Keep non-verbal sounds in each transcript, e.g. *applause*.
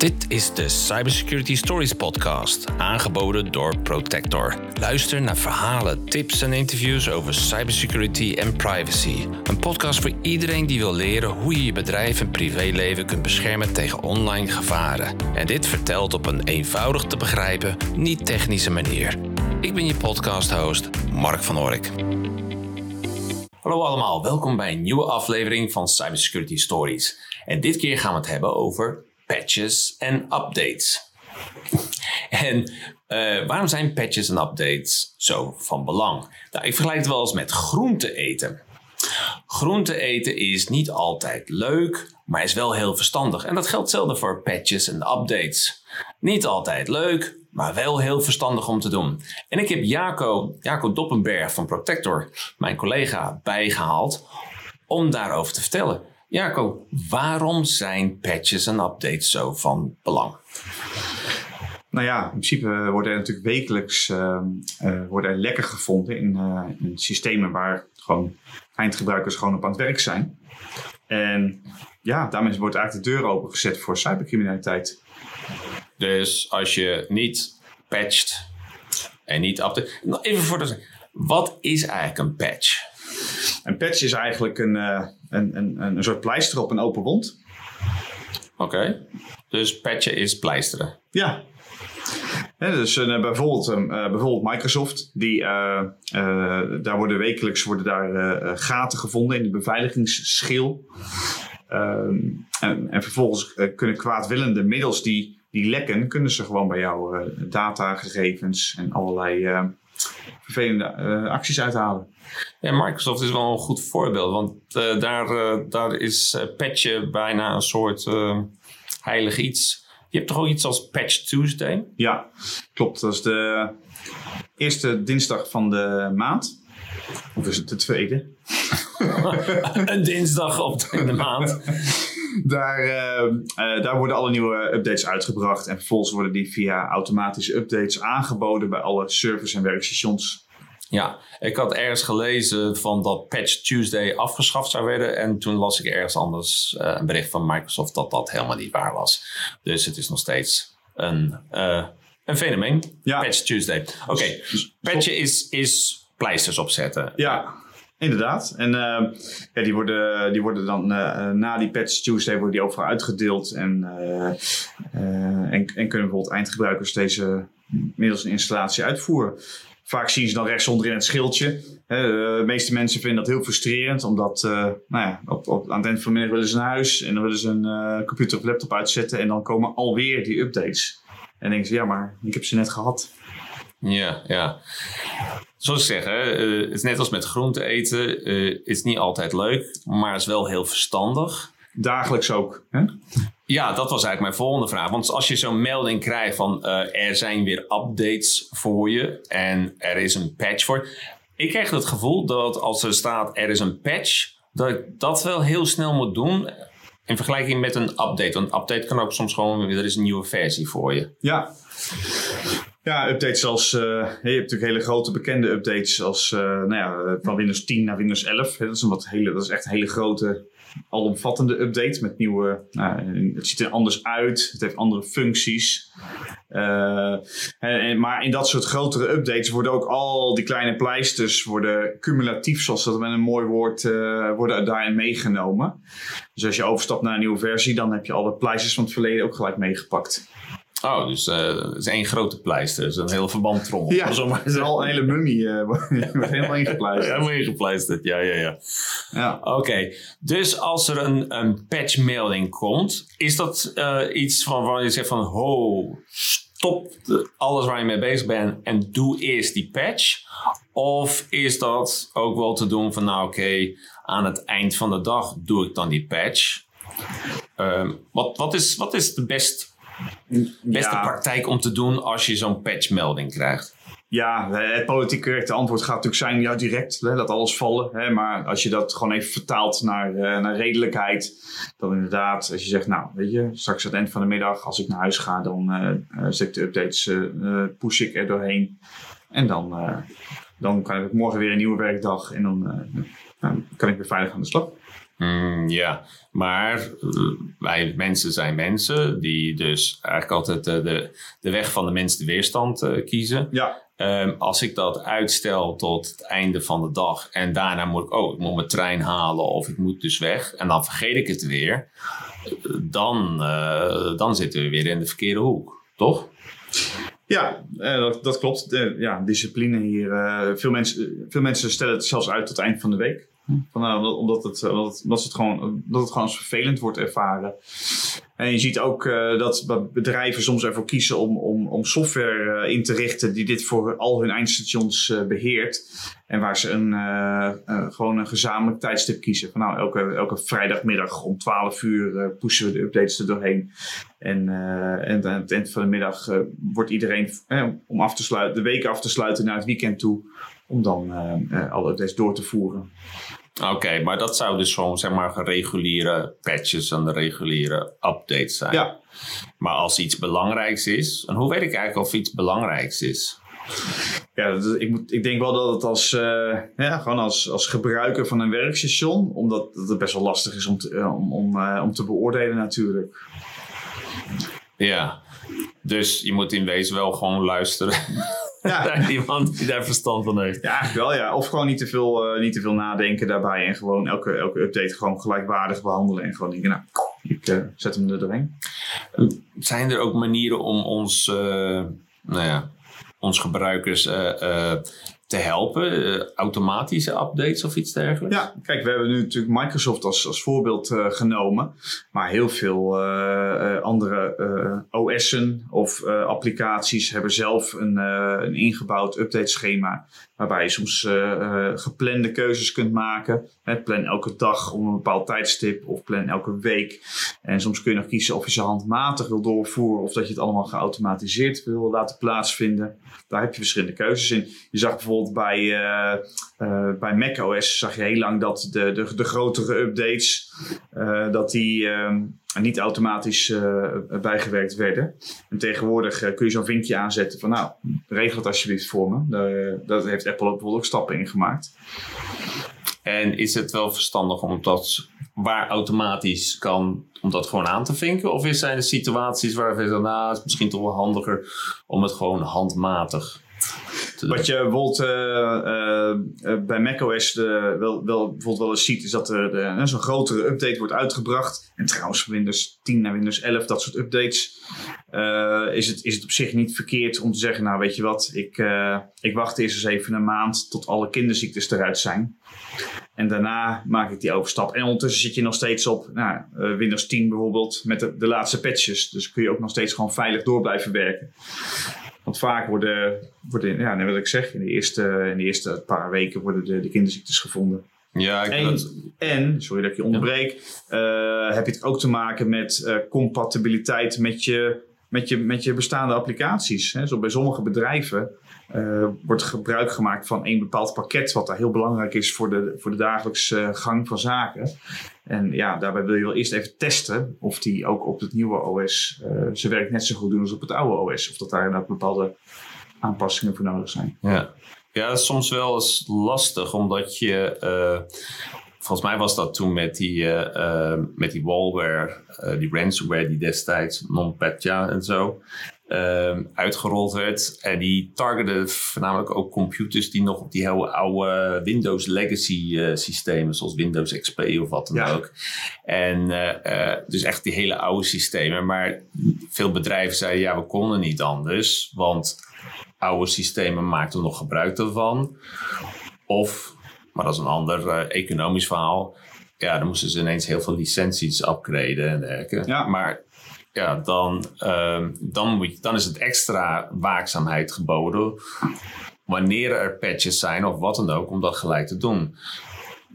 Dit is de Cybersecurity Stories podcast, aangeboden door Protector. Luister naar verhalen, tips en interviews over cybersecurity en privacy. Een podcast voor iedereen die wil leren hoe je je bedrijf en privéleven kunt beschermen tegen online gevaren. En dit vertelt op een eenvoudig te begrijpen, niet technische manier. Ik ben je podcast-host, Mark van Ork. Hallo allemaal, welkom bij een nieuwe aflevering van Cybersecurity Stories. En dit keer gaan we het hebben over patches en updates. En uh, waarom zijn patches en updates zo van belang? Nou, ik vergelijk het wel eens met groente eten. Groente eten is niet altijd leuk, maar is wel heel verstandig. En dat geldt hetzelfde voor patches en updates. Niet altijd leuk, maar wel heel verstandig om te doen. En ik heb Jaco, Jaco Doppenberg van Protector, mijn collega, bijgehaald om daarover te vertellen. Jaco, waarom zijn patches en updates zo van belang? Nou ja, in principe worden er natuurlijk wekelijks uh, uh, worden er lekken gevonden in, uh, in, systemen waar gewoon eindgebruikers gewoon op aan het werk zijn. En ja, daarmee wordt eigenlijk de deur opengezet voor cybercriminaliteit. Dus als je niet patcht en niet update. Nou, even voor de. Wat is eigenlijk een patch? Een patch is eigenlijk een, uh, een, een, een soort pleister op een open wond. Oké, dus patchen is pleisteren. Ja. dus uh, bijvoorbeeld, uh, bijvoorbeeld Microsoft, die, daar worden wekelijks worden daar, gaten gevonden in de beveiligingsschil. Ehm, en, en, vervolgens kunnen kwaadwillende middels die, die lekken, kunnen ze gewoon bij jou datagegevens en allerlei vervelende acties uithalen. Ja, Microsoft is wel een goed voorbeeld, want uh, daar, uh, daar is patchen bijna een soort heilig iets. Je hebt toch ook iets als Patch Tuesday? Ja, klopt. Dat is de eerste dinsdag van de maand. Of is het de tweede? *laughs* een dinsdag op de maand. *laughs* daar, daar worden alle nieuwe updates uitgebracht. En vervolgens worden die via automatische updates aangeboden bij alle servers en werkstations. Ja, ik had ergens gelezen van dat Patch Tuesday afgeschaft zou worden. En toen las ik ergens anders uh, een bericht van Microsoft dat dat helemaal niet waar was. Dus het is nog steeds een, uh, een fenomeen. Ja. Patch Tuesday. Oké, okay. Dus patchen is, is pleisters opzetten. Ja, Inderdaad. En uh, ja, die, worden, die worden dan uh, na die Patch Tuesday worden die overal uitgedeeld. En, en, en kunnen bijvoorbeeld eindgebruikers deze middels een installatie uitvoeren. Vaak zien ze dan rechts onderin het schildje. de meeste mensen vinden dat heel frustrerend, omdat nou ja, op, op, aan het eind van de middag willen ze naar huis en dan willen ze een computer of laptop uitzetten en dan komen alweer die updates. En denken ze, ja, maar ik heb ze net gehad. Ja, ja. Zoals ik zeg, hè, uh, het is net als met groente eten. Het is niet altijd leuk, maar is wel heel verstandig. Dagelijks ook. Hè? Ja, dat was eigenlijk mijn volgende vraag. Want als je zo'n melding krijgt van uh, er zijn weer updates voor je en er is een patch voor. Ik krijg het gevoel dat als er staat er is een patch, dat ik dat wel heel snel moet doen. In vergelijking met een update. Want een update kan ook soms gewoon, er is een nieuwe versie voor je. Ja. Ja, updates als, uh, je hebt natuurlijk hele grote bekende updates als uh, nou ja, van Windows 10 naar Windows 11. Dat is, een wat hele, dat is echt een hele grote alomvattende update met nieuwe. Nou, het ziet er anders uit, het heeft andere functies. Maar in dat soort grotere updates worden ook al die kleine pleisters worden cumulatief, zoals dat met een mooi woord, worden daarin meegenomen. Dus als je overstapt naar een nieuwe versie, dan heb je alle pleisters van het verleden ook gelijk meegepakt. Oh, dus uh, het is één grote pleister. Dus een heel verbandtrommel. Ja, het is al een hele mummie. Uh, *laughs* wordt helemaal ingepleisterd. helemaal ingepleisterd, ja, ja, ja. ja. Oké, okay. dus als er een, een patchmelding komt, is dat uh, iets van waar je zegt van, ho, stop alles waar je mee bezig bent en doe eerst die patch? Of is dat ook wel te doen van, nou oké, okay, aan het eind van de dag doe ik dan die patch? Um, wat, wat, is, wat is de best beste praktijk om te doen als je zo'n patchmelding krijgt? Ja, het politiek correcte antwoord gaat natuurlijk zijn, ja, direct, hè, laat alles vallen. Hè, maar als je dat gewoon even vertaalt naar, uh, naar redelijkheid, dan inderdaad, als je zegt, nou, weet je, straks aan het eind van de middag, als ik naar huis ga, dan uh, zet ik de updates, uh, push ik er doorheen. En dan, dan kan ik morgen weer een nieuwe werkdag en dan, dan kan ik weer veilig aan de slag. Mm, ja, maar eh, wij mensen zijn mensen die dus eigenlijk altijd de, de, de weg van de minste weerstand uh, kiezen. Ja. Um, als ik dat uitstel tot het einde van de dag en daarna moet ik, oh, ik moet mijn trein halen of ik moet dus weg en dan vergeet ik het weer, dan, uh, dan zitten we weer in de verkeerde hoek, toch? Ja, dat, dat klopt. ja, discipline hier. veel, mensen, veel mensen stellen het zelfs uit tot het eind van de week. Nou, omdat, het, omdat, het, het gewoon, dat het gewoon als vervelend wordt ervaren. En je ziet ook uh, dat bedrijven soms ervoor kiezen om, om, om software uh, in te richten die dit voor al hun eindstations beheert. En waar ze een, gewoon een gezamenlijk tijdstip kiezen. Van nou, elke, elke vrijdagmiddag om 12 uur pushen we de updates er doorheen. En, en aan het eind van de middag wordt iedereen om af te sluiten, de week af te sluiten naar het weekend toe. Om dan alle updates door te voeren. Oké, maar dat zou dus gewoon zeg maar reguliere patches en de reguliere updates zijn. Ja. Maar als iets belangrijks is, en hoe weet ik eigenlijk of iets belangrijks is? Ja, ik, moet, ik denk wel dat het als, uh, ja, gewoon als, als gebruiker van een werkstation, omdat het best wel lastig is om te, eh, om, om, uh, om te beoordelen natuurlijk. Ja, dus je moet in wezen wel gewoon luisteren ja. *laughs* iemand die daar verstand van heeft. Ja, eigenlijk wel ja. Of gewoon niet te veel, uh, niet te veel nadenken daarbij en gewoon elke, elke update gewoon gelijkwaardig behandelen en gewoon denken, nou, ik uh, zet hem er doorheen. Zijn er ook manieren om ons, uh, nou ja, ons gebruikers te helpen? Uh, automatische updates of iets dergelijks? Ja, kijk, we hebben nu natuurlijk Microsoft als, als voorbeeld uh, genomen. Maar heel veel uh, andere OS'en of applicaties hebben zelf een, een ingebouwd update schema. Waarbij je soms geplande keuzes kunt maken. Plan elke dag om een bepaald tijdstip of plan elke week. En soms kun je nog kiezen of je ze handmatig wil doorvoeren of dat je het allemaal geautomatiseerd wil laten plaatsvinden. Daar heb je verschillende keuzes in. Je zag bijvoorbeeld bij, uh, uh, bij macOS zag je heel lang dat de, de, de grotere updates dat die ehm, niet automatisch bijgewerkt werden. En tegenwoordig kun je zo'n vinkje aanzetten van nou, regel het alsjeblieft voor me. Daar, dat heeft Apple ook bijvoorbeeld ook stappen in gemaakt. En is het wel verstandig om dat waar automatisch kan, om dat gewoon aan te vinken? Of zijn er situaties waar we zeggen, nou, het is misschien toch wel handiger om het gewoon handmatig wat je bijvoorbeeld uh, uh, bij macOS wel, wel, bijvoorbeeld wel eens ziet, is dat er zo'n grotere update wordt uitgebracht. En trouwens, Windows 10 naar Windows 11, dat soort updates, is, het, is het op zich niet verkeerd om te zeggen, nou weet je wat, ik, ik wacht eerst eens even een maand tot alle kinderziektes eruit zijn. En daarna maak ik die overstap. En ondertussen zit je nog steeds op nou, Windows 10 bijvoorbeeld met de, de laatste patches. Dus kun je ook nog steeds gewoon veilig door blijven werken. Want vaak worden, worden ja, net wat ik zeg, in de eerste, in de eerste paar weken worden de, de kinderziektes gevonden. Ja, ik en, en, sorry dat ik je onderbreek, uh, heb je het ook te maken met uh, compatibiliteit met je, met, je, met je bestaande applicaties. Hè. Zo bij sommige bedrijven uh, wordt gebruik gemaakt van een bepaald pakket, wat daar heel belangrijk is voor de, voor de dagelijkse gang van zaken. En ja, daarbij wil je wel eerst even testen of die ook op het nieuwe OS uh, zijn werk net zo goed doen als op het oude OS. Of dat daar inderdaad bepaalde aanpassingen voor nodig zijn. Ja, ja dat is soms wel eens lastig, omdat je. Volgens mij was dat toen met die, uh, met die malware, die ransomware die destijds, NotPetya en zo. Ehm, uitgerold werd. En die targeten voornamelijk ook computers die nog op die hele oude Windows legacy systemen, zoals Windows XP of wat dan ook. En dus echt die hele oude systemen. Maar veel bedrijven zeiden ja, we konden niet anders, want oude systemen maakten nog gebruik daarvan. Of, maar dat is een ander economisch verhaal. Ja, dan moesten ze ineens heel veel licenties upgraden en dergelijke. Ja. Maar ja, dan, uh, dan, moet je, dan is het extra waakzaamheid geboden. Wanneer er patches zijn of wat dan ook, om dat gelijk te doen.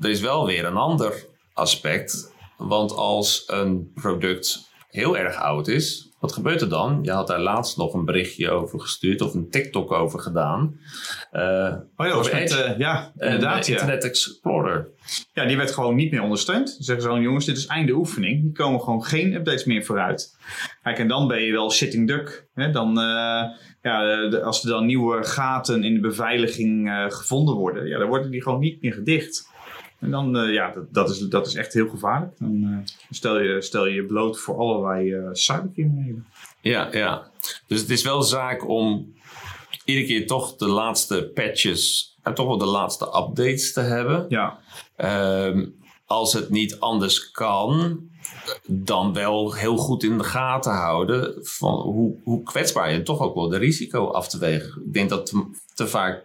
Er is wel weer een ander aspect. Want als een product heel erg oud is, wat gebeurt er dan? Je had daar laatst nog een berichtje over gestuurd of een TikTok over gedaan. Uh, oh ja, met, uh, ja inderdaad. Internet Explorer. Ja, die werd gewoon niet meer ondersteund. Dan zeggen ze gewoon, jongens, dit is einde oefening. Hier komen gewoon geen updates meer vooruit. Kijk, en dan ben je wel sitting duck. Hè? Dan, uh, ja, de, als er dan nieuwe gaten in de beveiliging gevonden worden, ja, dan worden die gewoon niet meer gedicht. En dan, uh, ja, dat, dat, is, dat is echt heel gevaarlijk. Dan uh, stel, je, stel je je bloot voor allerlei uh, cybercriminelen. Ja, ja. Dus het is wel zaak om iedere keer toch de laatste patches en toch wel de laatste updates te hebben. Ja. Uh, als het niet anders kan, dan wel heel goed in de gaten houden van hoe, hoe kwetsbaar je toch ook wel de risico af te wegen. Ik denk dat te, te vaak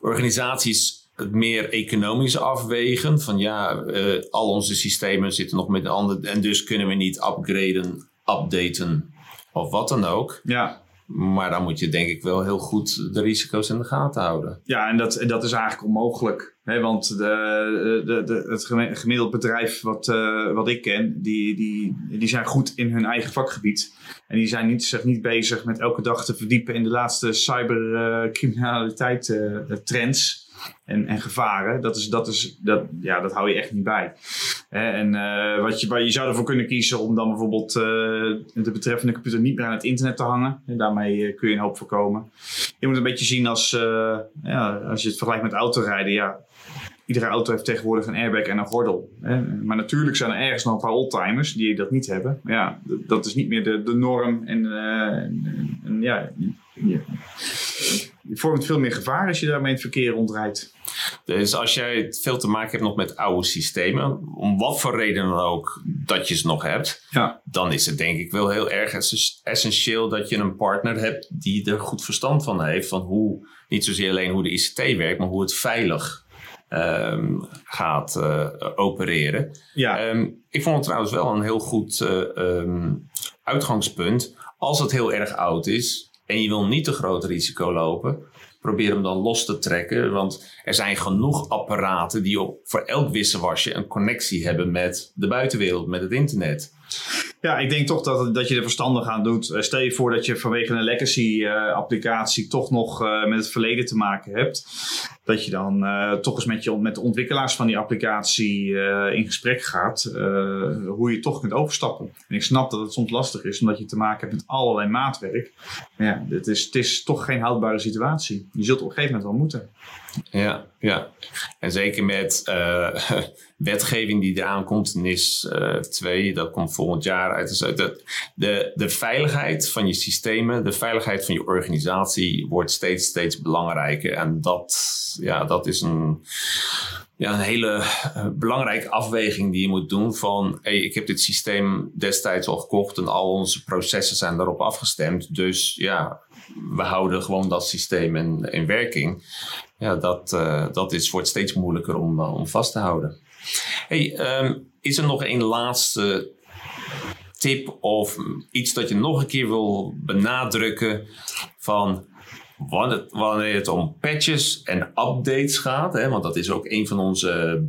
organisaties meer economisch afwegen. Van ja, uh, al onze systemen zitten nog met een ander en dus kunnen we niet upgraden, updaten of wat dan ook. Ja. Maar dan moet je denk ik wel heel goed de risico's in de gaten houden. Ja, en dat, dat is eigenlijk onmogelijk. Hè? Want de, de, de, het gemiddeld bedrijf wat, uh, wat ik ken, die, die, die zijn goed in hun eigen vakgebied. En die zijn niet, zich niet bezig met elke dag te verdiepen in de laatste cybercriminaliteit uh, trends en, en gevaren. Dat, is, dat, is, dat, ja, dat hou je echt niet bij. en uh, wat je, je zou ervoor kunnen kiezen om dan bijvoorbeeld uh, de betreffende computer niet meer aan het internet te hangen. En daarmee uh, kun je een hoop voorkomen. Je moet een beetje zien als, ja, als je het vergelijkt met autorijden. Ja, iedere auto heeft tegenwoordig een airbag en een gordel. Hè? Maar natuurlijk zijn er ergens nog een paar oldtimers die dat niet hebben. Ja, dat is niet meer de, de norm. En, en ja, je, je vormt veel meer gevaar als je daarmee in het verkeer rondrijdt. Dus als jij veel te maken hebt nog met oude systemen, om wat voor reden dan ook dat je ze nog hebt, ja. dan is het denk ik wel heel erg essentieel dat je een partner hebt die er goed verstand van heeft. Van hoe, niet zozeer alleen hoe de ICT werkt, maar hoe het veilig um, gaat uh, opereren. Ja. Um, ik vond het trouwens wel een heel goed uh, um, uitgangspunt. Als het heel erg oud is, en je wil niet te groot risico lopen, probeer hem dan los te trekken. Want er zijn genoeg apparaten die op, voor elk wisselwasje een connectie hebben met de buitenwereld, met het internet. Ja, ik denk toch dat, dat je er verstandig aan doet. Eh, stel je voor dat je vanwege een legacy-applicatie uh, toch nog uh, met het verleden te maken hebt. Dat je dan toch eens met, je, met de ontwikkelaars van die applicatie in gesprek gaat. hoe je toch kunt overstappen. En ik snap dat het soms lastig is, omdat je te maken hebt met allerlei maatwerk. Ja, het is, het is toch geen houdbare situatie. Je zult op een gegeven moment wel moeten. Ja, ja. En zeker met *laughs* wetgeving die eraan komt, NIS 2, dat komt volgend jaar uit. Dus de, de, de veiligheid van je systemen, de veiligheid van je organisatie wordt steeds, steeds belangrijker. En dat, ja, dat is een, ja, een hele uh, belangrijke afweging die je moet doen van hey, ik heb dit systeem destijds al gekocht en al onze processen zijn daarop afgestemd. Dus ja, we houden gewoon dat systeem in, in werking. Ja, dat, uh, dat is, wordt steeds moeilijker om, uh, om vast te houden. Hey, um, is er nog een laatste tip of iets dat je nog een keer wil benadrukken van wanneer het om patches en updates gaat, hè, want dat is ook een van onze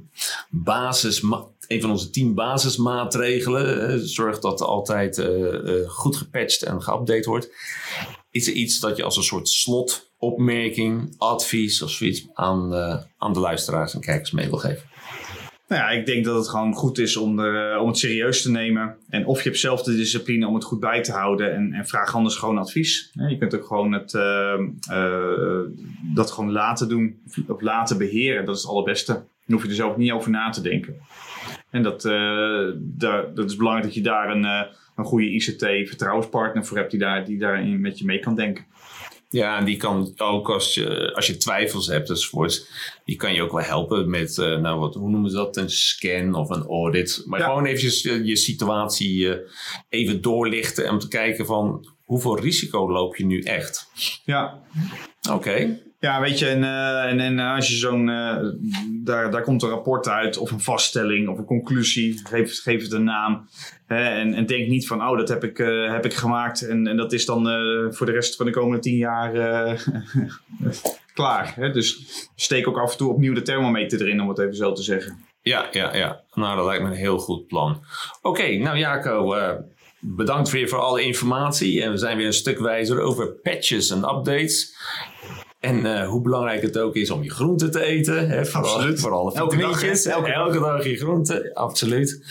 basis, een van onze tien basismaatregelen. Zorg dat altijd uh, uh, goed gepatcht en geüpdate wordt. Is er iets dat je als een soort slotopmerking, advies of zoiets aan, uh, aan de luisteraars en kijkers mee wil geven? Nou ja, ik denk dat het gewoon goed is om, de, om het serieus te nemen. En of je hebt zelf de discipline om het goed bij te houden. En, en vraag anders gewoon advies. Je kunt ook gewoon het, uh, uh, dat gewoon laten doen. Of laten beheren. Dat is het allerbeste. Dan hoef je er zelf niet over na te denken. En dat, daar, dat is belangrijk dat je daar een, een goede ICT-vertrouwenspartner voor hebt. Die, daar, die daarin met je mee kan denken. Ja, en die kan ook als je, als je twijfels hebt enzovoorts, die kan je ook wel helpen met, uh, nou wat, hoe noemen ze dat, een scan of een audit. Maar ja. gewoon eventjes je, je situatie uh, even doorlichten en om te kijken van hoeveel risico loop je nu echt. Ja. Oké. Okay. Ja, weet je, en, uh, en, en als je zo'n, uh, daar, daar komt een rapport uit of een vaststelling of een conclusie, geef, geef het een naam. Hè, en, en denk niet van, oh, dat heb ik, uh, heb ik gemaakt en, en dat is dan voor de rest van de komende tien jaar *laughs* klaar. Hè? Dus steek ook af en toe opnieuw de thermometer erin, om het even zo te zeggen. Ja, ja, ja. Nou, dat lijkt me een heel goed plan. Oké, nou Jaco, bedankt weer voor alle informatie. En we zijn weer een stuk wijzer over patches en updates. En uh, hoe belangrijk het ook is om je groenten te eten. Hè, vooral, absoluut. Voor alle vitamintjes. Elke, dag, elke, elke dag je groenten. Absoluut.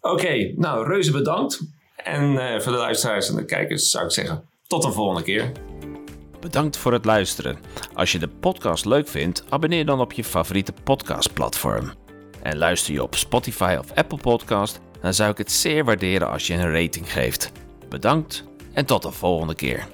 Oké, okay, nou reuze bedankt. En uh, voor de luisteraars en de kijkers zou ik zeggen tot de volgende keer. Bedankt voor het luisteren. Als je de podcast leuk vindt, abonneer dan op je favoriete podcastplatform. En luister je op Spotify of Apple Podcast, dan zou ik het zeer waarderen als je een rating geeft. Bedankt en tot de volgende keer.